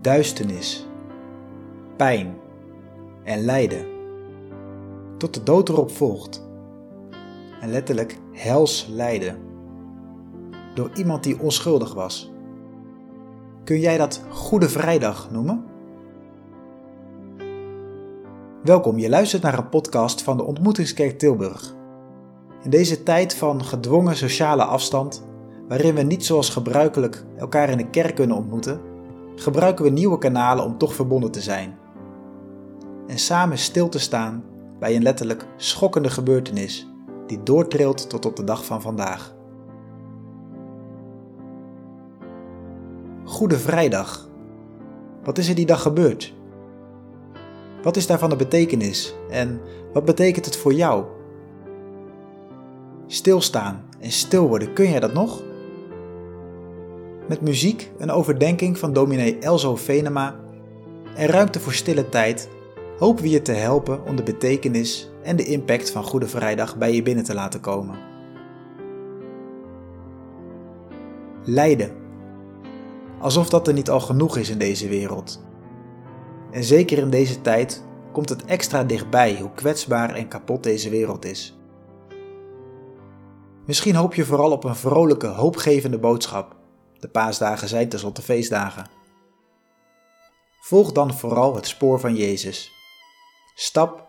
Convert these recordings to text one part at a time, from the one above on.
duisternis, pijn en lijden, tot de dood erop volgt. En letterlijk hels lijden, door iemand die onschuldig was. Kun jij dat Goede Vrijdag noemen? Welkom, je luistert naar een podcast van de Ontmoetingskerk Tilburg. In deze tijd van gedwongen sociale afstand, waarin we niet zoals gebruikelijk elkaar in de kerk kunnen ontmoeten, gebruiken we nieuwe kanalen om toch verbonden te zijn. En samen stil te staan bij een letterlijk schokkende gebeurtenis die doortrilt tot op de dag van vandaag. Goede Vrijdag. Wat is er die dag gebeurd? Wat is daarvan de betekenis en wat betekent het voor jou? Stilstaan en stil worden, kun jij dat nog? Met muziek, een overdenking van dominee Elzo Venema en ruimte voor stille tijd hopen we je te helpen om de betekenis en de impact van Goede Vrijdag bij je binnen te laten komen. Lijden. Alsof dat er niet al genoeg is in deze wereld. En zeker in deze tijd komt het extra dichtbij hoe kwetsbaar en kapot deze wereld is. Misschien hoop je vooral op een vrolijke, hoopgevende boodschap. De paasdagen zijn tenslotte feestdagen. Volg dan vooral het spoor van Jezus. Stap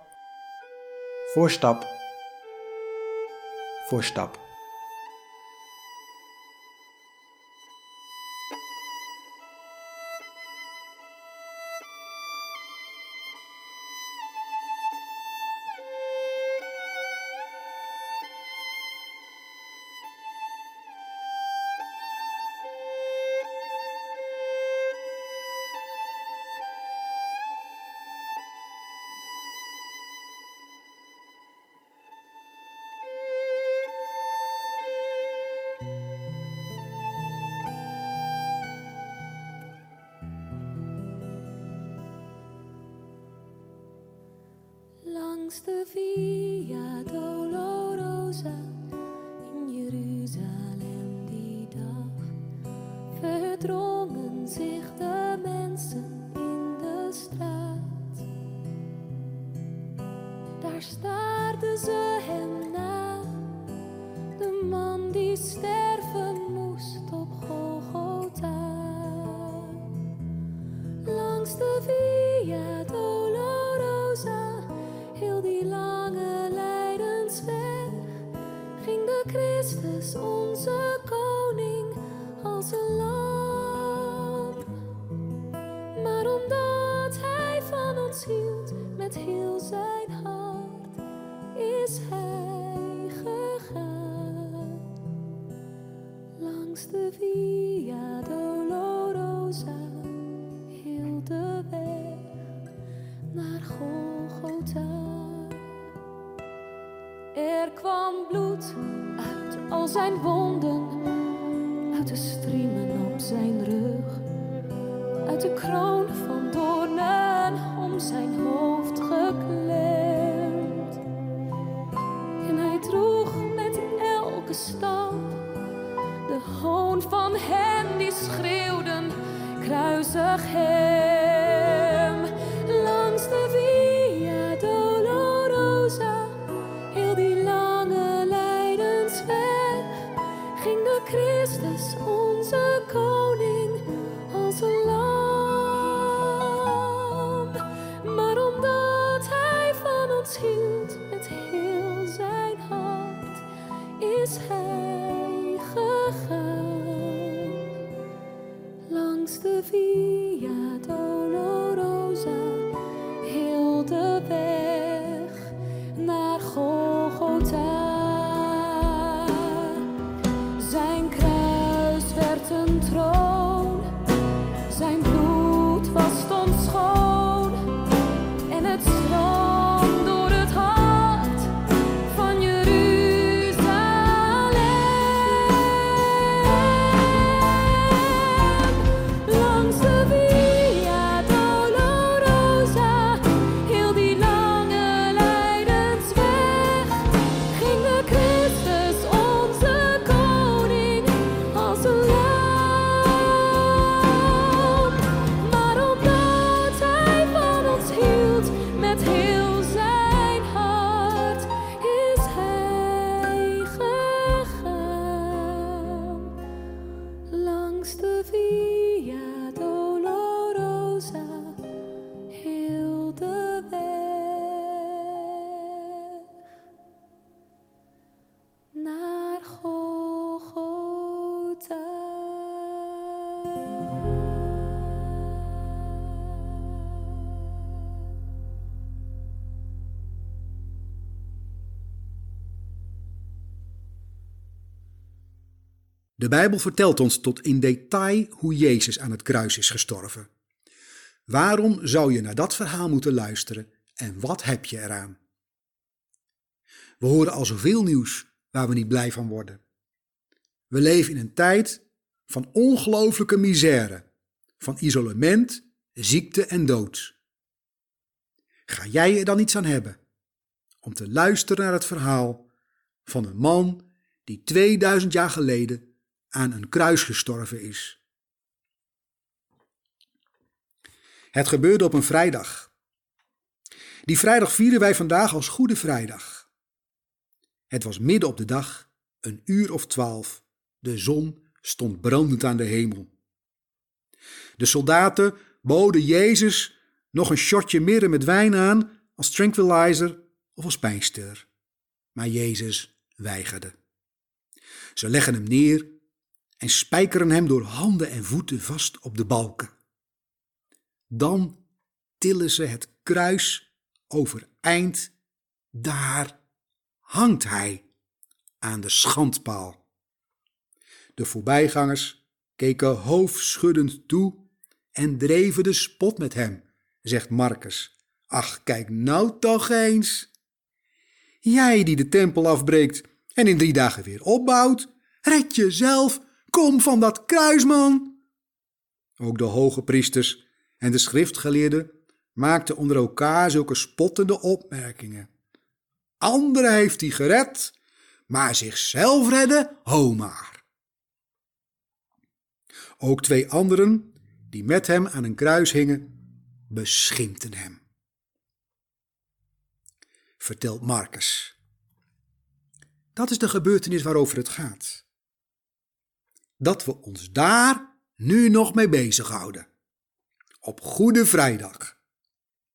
voor stap voor stap. De Via Dolorosa in Jeruzalem die dag verdrongen zich de mensen in de straat. Daar staarden langs de Via Dolorosa, heel de weg naar Golgotha. Er kwam bloed uit al zijn wonden, uit de striemen op zijn rug, uit de kroon van doornen om zijn hoofd De Bijbel vertelt ons tot in detail hoe Jezus aan het kruis is gestorven. Waarom zou je naar dat verhaal moeten luisteren en wat heb je eraan? We horen al zoveel nieuws waar we niet blij van worden. We leven in een tijd van ongelooflijke misère, van isolement, ziekte en dood. Ga jij er dan iets aan hebben om te luisteren naar het verhaal van een man die 2000 jaar geleden aan een kruis gestorven is? Het gebeurde op een vrijdag. Die vrijdag vieren wij vandaag als Goede Vrijdag. Het was midden op de dag, een uur of twaalf. De zon stond brandend aan de hemel. De soldaten boden Jezus nog een shotje mirre met wijn aan als tranquilizer of als pijnstiller. Maar Jezus weigerde. Ze leggen hem neer en spijkeren hem door handen en voeten vast op de balken. Dan tillen ze het kruis overeind. Daar hangt hij aan de schandpaal. De voorbijgangers keken hoofdschuddend toe en dreven de spot met hem, zegt Marcus. Ach, kijk nou toch eens. Jij die de tempel afbreekt en in drie dagen weer opbouwt, red jezelf, kom van dat kruisman. Ook de hoge priesters en de schriftgeleerden maakten onder elkaar zulke spottende opmerkingen. Anderen heeft hij gered, maar zichzelf redden, ho maar. Ook twee anderen, die met hem aan een kruis hingen, beschimpten hem. Vertelt Marcus. Dat is de gebeurtenis waarover het gaat. Dat we ons daar nu nog mee bezighouden. Op Goede Vrijdag.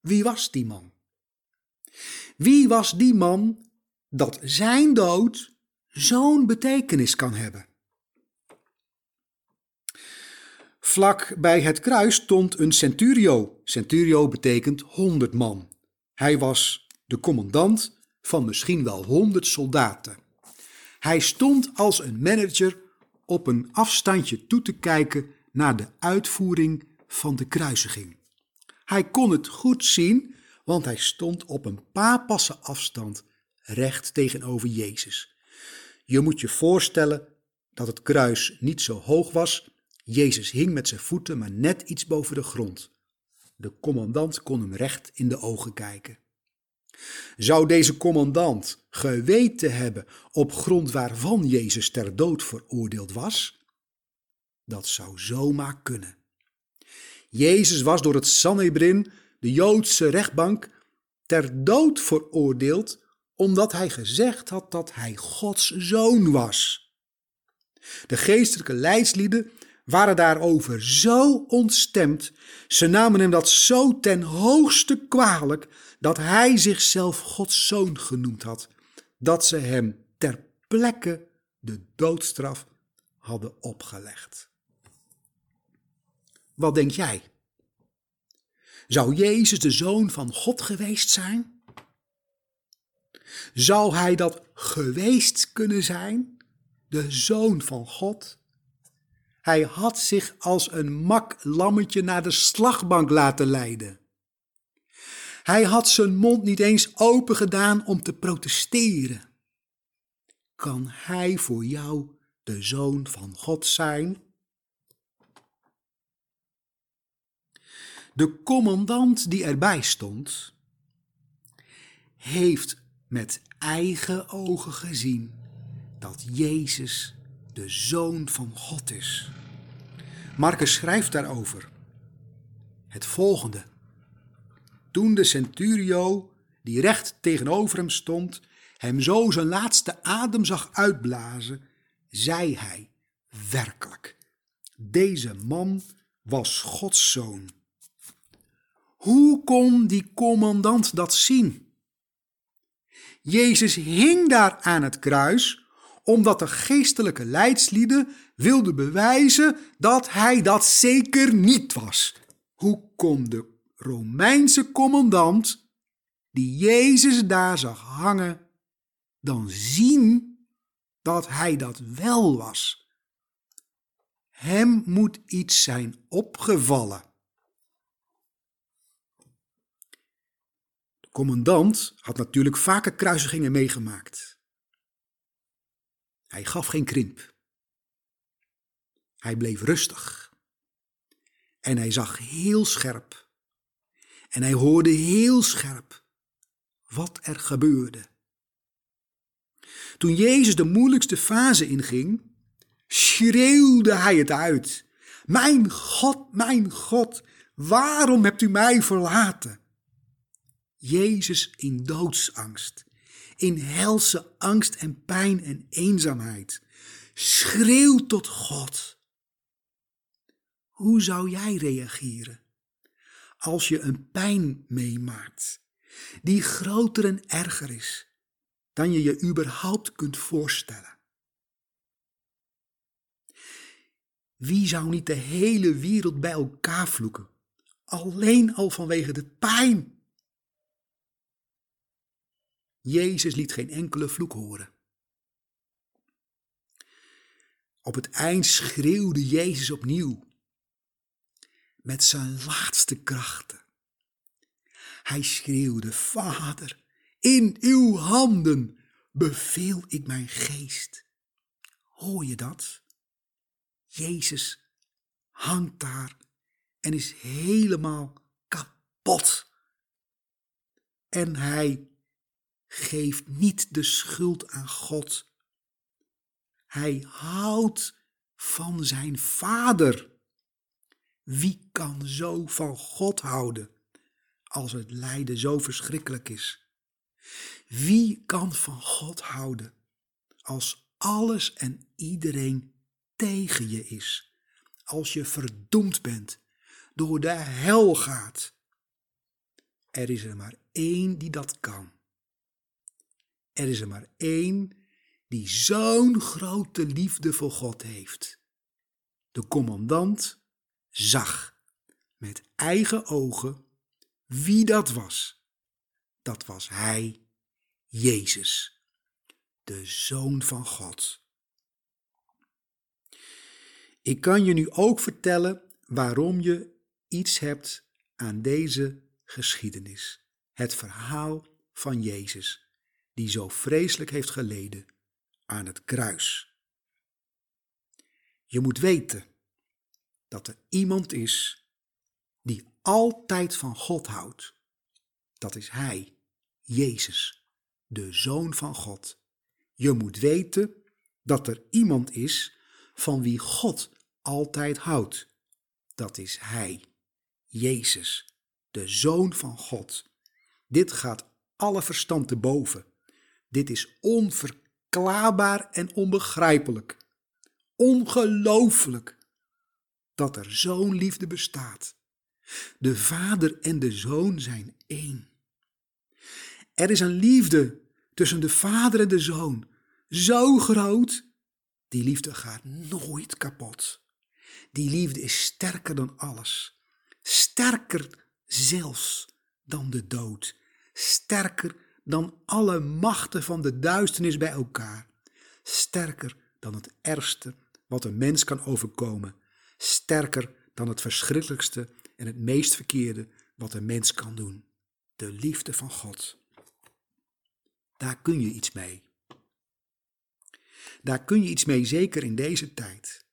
Wie was die man? Wie was die man dat zijn dood zo'n betekenis kan hebben? Vlak bij het kruis stond een centurio. Centurio betekent honderd man. Hij was de commandant van misschien wel honderd soldaten. Hij stond als een manager op een afstandje toe te kijken naar de uitvoering van de kruisiging. Hij kon het goed zien, want hij stond op een paar passen afstand recht tegenover Jezus. Je moet je voorstellen dat het kruis niet zo hoog was. Jezus hing met zijn voeten maar net iets boven de grond. De commandant kon hem recht in de ogen kijken. Zou deze commandant geweten hebben op grond waarvan Jezus ter dood veroordeeld was? Dat zou zomaar kunnen. Jezus was door het Sanhedrin, de Joodse rechtbank, ter dood veroordeeld omdat hij gezegd had dat hij Gods zoon was. De geestelijke leidslieden waren daarover zo ontstemd, ze namen hem dat zo ten hoogste kwalijk, dat hij zichzelf Gods zoon genoemd had, dat ze hem ter plekke de doodstraf hadden opgelegd. Wat denk jij? Zou Jezus de zoon van God geweest zijn? Zou hij dat geweest kunnen zijn? De zoon van God? Hij had zich als een mak lammetje naar de slagbank laten leiden. Hij had zijn mond niet eens open gedaan om te protesteren. Kan hij voor jou de zoon van God zijn? De commandant die erbij stond, heeft met eigen ogen gezien dat Jezus de Zoon van God is. Marcus schrijft daarover het volgende. Toen de centurio, die recht tegenover hem stond, hem zo zijn laatste adem zag uitblazen, zei hij werkelijk, deze man was Gods zoon. Hoe kon die commandant dat zien? Jezus hing daar aan het kruis omdat de geestelijke leidslieden wilden bewijzen dat hij dat zeker niet was. Hoe kon de Romeinse commandant, die Jezus daar zag hangen, dan zien dat hij dat wel was? Hem moet iets zijn opgevallen. De commandant had natuurlijk vaker kruisigingen meegemaakt. Hij gaf geen krimp. Hij bleef rustig. En hij zag heel scherp. En hij hoorde heel scherp wat er gebeurde. Toen Jezus de moeilijkste fase inging, schreeuwde hij het uit. Mijn God, mijn God, waarom hebt u mij verlaten? Jezus in doodsangst, in helse angst en pijn en eenzaamheid, schreeuwt tot God. Hoe zou jij reageren als je een pijn meemaakt die groter en erger is dan je je überhaupt kunt voorstellen? Wie zou niet de hele wereld bij elkaar vloeken, alleen al vanwege de pijn? Jezus liet geen enkele vloek horen. Op het eind schreeuwde Jezus opnieuw met zijn laatste krachten. Hij schreeuwde: Vader, in uw handen beveel ik mijn geest. Hoor je dat? Jezus hangt daar en is helemaal kapot. En hij geeft niet de schuld aan God. Hij houdt van zijn vader. Wie kan zo van God houden als het lijden zo verschrikkelijk is? Wie kan van God houden als alles en iedereen tegen je is? Als je verdoemd bent, door de hel gaat? Er is er maar één die dat kan. Er is er maar één die zo'n grote liefde voor God heeft. De commandant zag met eigen ogen wie dat was. Dat was hij, Jezus, de Zoon van God. Ik kan je nu ook vertellen waarom je iets hebt aan deze geschiedenis. Het verhaal van Jezus, die zo vreselijk heeft geleden aan het kruis. Je moet weten dat er iemand is die altijd van God houdt. Dat is Hij, Jezus, de Zoon van God. Je moet weten dat er iemand is van wie God altijd houdt. Dat is Hij, Jezus, de Zoon van God. Dit gaat alle verstand te boven. Dit is onverklaarbaar en onbegrijpelijk. Ongelooflijk dat er zo'n liefde bestaat. De Vader en de Zoon zijn één. Er is een liefde tussen de Vader en de Zoon, zo groot, die liefde gaat nooit kapot. Die liefde is sterker dan alles, sterker zelfs dan de dood, sterker dan alle machten van de duisternis bij elkaar, sterker dan het ergste wat een mens kan overkomen, sterker dan het verschrikkelijkste en het meest verkeerde wat een mens kan doen. De liefde van God. Daar kun je iets mee. Daar kun je iets mee, zeker in deze tijd,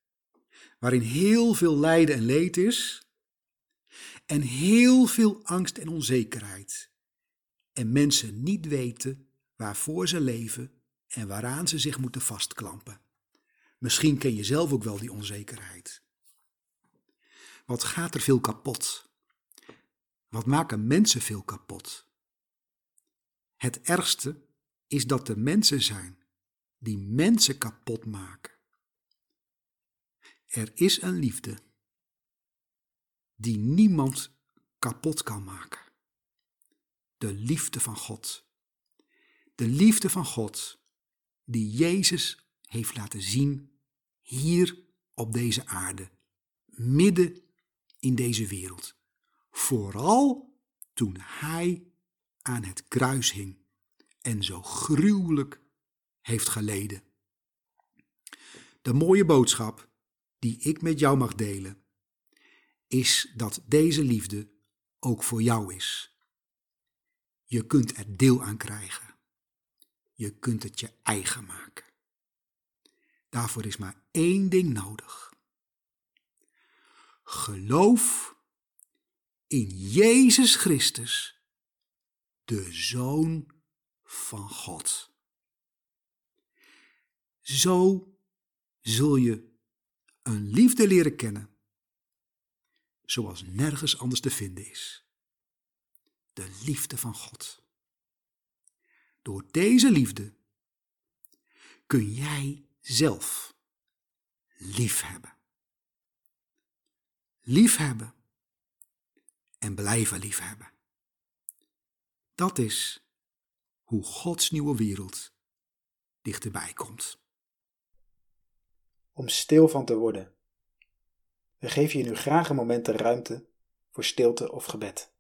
waarin heel veel lijden en leed is en heel veel angst en onzekerheid en mensen niet weten waarvoor ze leven en waaraan ze zich moeten vastklampen. Misschien ken je zelf ook wel die onzekerheid. Wat gaat er veel kapot? Wat maken mensen veel kapot? Het ergste is dat er mensen zijn die mensen kapot maken. Er is een liefde die niemand kapot kan maken. De liefde van God. De liefde van God die Jezus heeft laten zien hier op deze aarde, midden in deze wereld. Vooral toen hij aan het kruis hing en zo gruwelijk heeft geleden. De mooie boodschap die ik met jou mag delen, is dat deze liefde ook voor jou is. Je kunt er deel aan krijgen. Je kunt het je eigen maken. Daarvoor is maar één ding nodig. Geloof in Jezus Christus, de Zoon van God. Zo zul je een liefde leren kennen, zoals nergens anders te vinden is. De liefde van God. Door deze liefde kun jij zelf liefhebben. Liefhebben en blijven liefhebben. Dat is hoe Gods nieuwe wereld dichterbij komt. Om stil van te worden. We geven je nu graag een moment de ruimte voor stilte of gebed.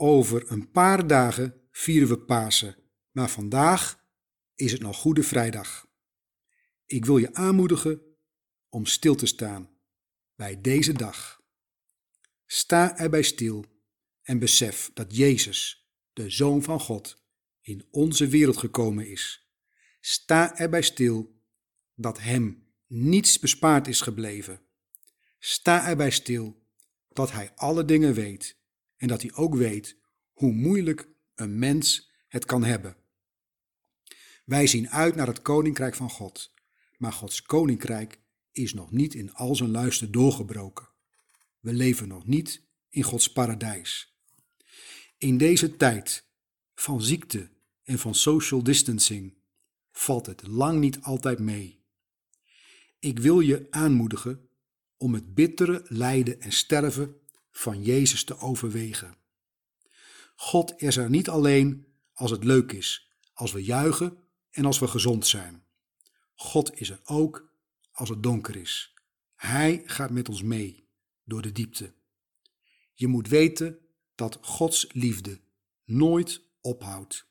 Over een paar dagen vieren we Pasen, maar vandaag is het nog Goede Vrijdag. Ik wil je aanmoedigen om stil te staan bij deze dag. Sta erbij stil en besef dat Jezus, de Zoon van God, in onze wereld gekomen is. Sta erbij stil dat Hem niets bespaard is gebleven. Sta erbij stil dat Hij alle dingen weet en dat hij ook weet hoe moeilijk een mens het kan hebben. Wij zien uit naar het koninkrijk van God, maar Gods koninkrijk is nog niet in al zijn luister doorgebroken. We leven nog niet in Gods paradijs. In deze tijd van ziekte en van social distancing valt het lang niet altijd mee. Ik wil je aanmoedigen om het bittere lijden en sterven van Jezus te overwegen. God is er niet alleen als het leuk is, als we juichen en als we gezond zijn. God is er ook als het donker is. Hij gaat met ons mee door de diepte. Je moet weten dat Gods liefde nooit ophoudt.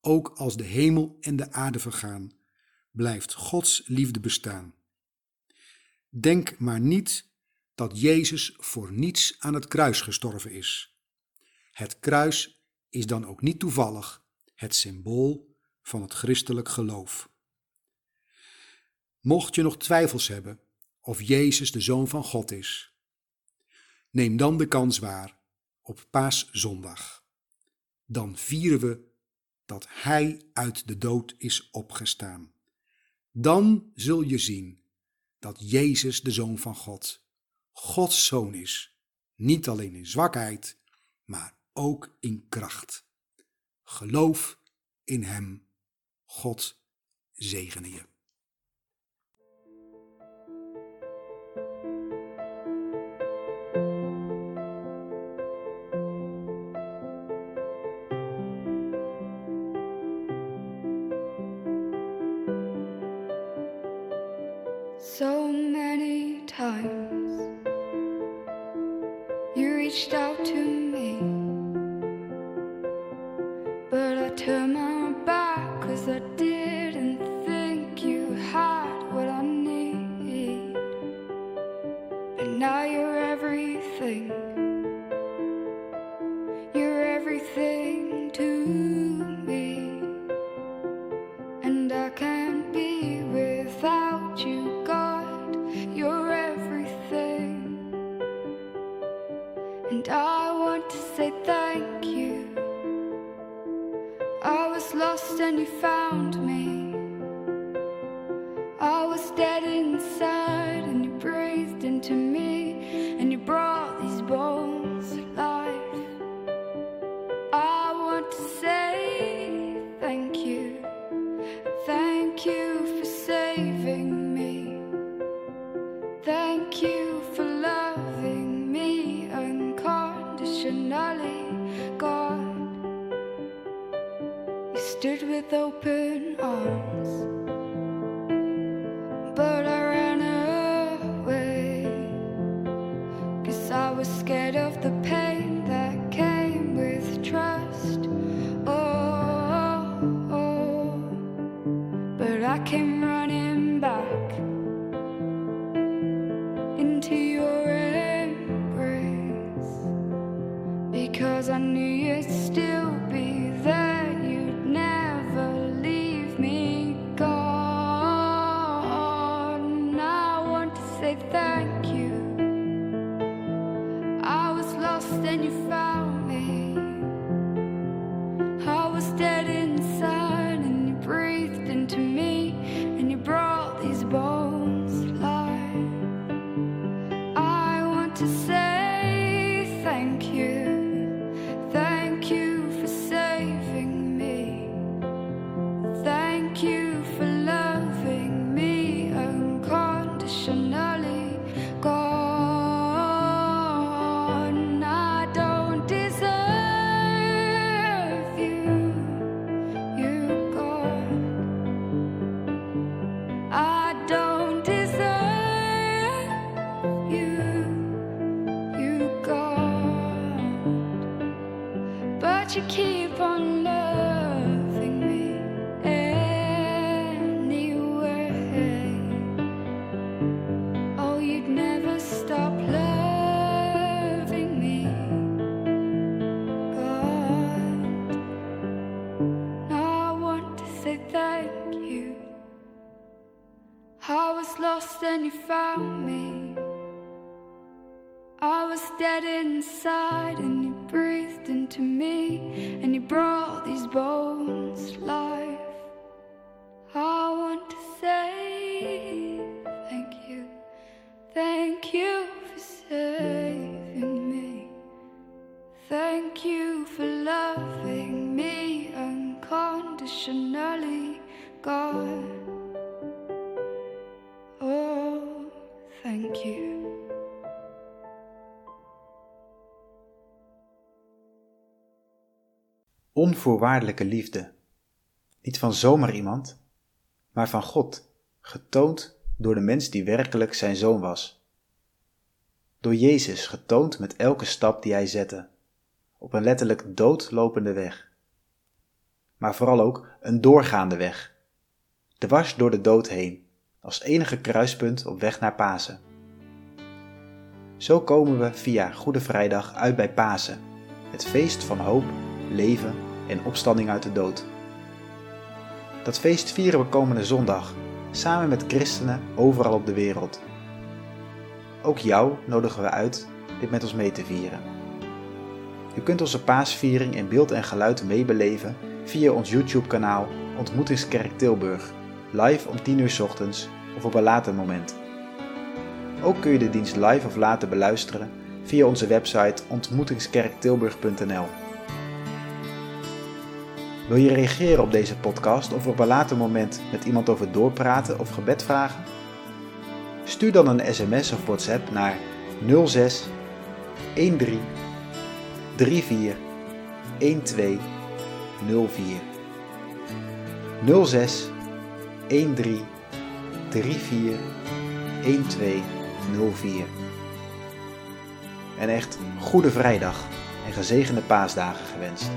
Ook als de hemel en de aarde vergaan, blijft Gods liefde bestaan. Denk maar niet dat Jezus voor niets aan het kruis gestorven is. Het kruis is dan ook niet toevallig het symbool van het christelijk geloof. Mocht je nog twijfels hebben of Jezus de Zoon van God is, neem dan de kans waar op Paaszondag. Dan vieren we dat Hij uit de dood is opgestaan. Dan zul je zien dat Jezus de Zoon van God Gods zoon is, niet alleen in zwakheid, maar ook in kracht. Geloof in Hem, God zegene je. Say thank you. I was lost and you found me. You for and you found me. I was dead inside and you breathed into me and you brought these bones life. I want to say thank you. Thank you for saving me. Thank you for loving me unconditionally, God. Onvoorwaardelijke liefde. Niet van zomaar iemand, maar van God, getoond door de mens die werkelijk zijn zoon was. Door Jezus getoond met elke stap die hij zette, op een letterlijk doodlopende weg. Maar vooral ook een doorgaande weg, dwars door de dood heen, als enige kruispunt op weg naar Pasen. Zo komen we via Goede Vrijdag uit bij Pasen, het feest van hoop, leven en opstanding uit de dood. Dat feest vieren we komende zondag, samen met christenen overal op de wereld. Ook jou nodigen we uit dit met ons mee te vieren. Je kunt onze paasviering in beeld en geluid meebeleven via ons YouTube-kanaal Ontmoetingskerk Tilburg, live om 10 uur ochtends of op een later moment. Ook kun je de dienst live of later beluisteren via onze website ontmoetingskerktilburg.nl. Wil je reageren op deze podcast of op een later moment met iemand over doorpraten of gebed vragen? Stuur dan een sms of WhatsApp naar 06 13 34 12 04. 06 13 34 12 04. En echt goede vrijdag en gezegende paasdagen gewenst.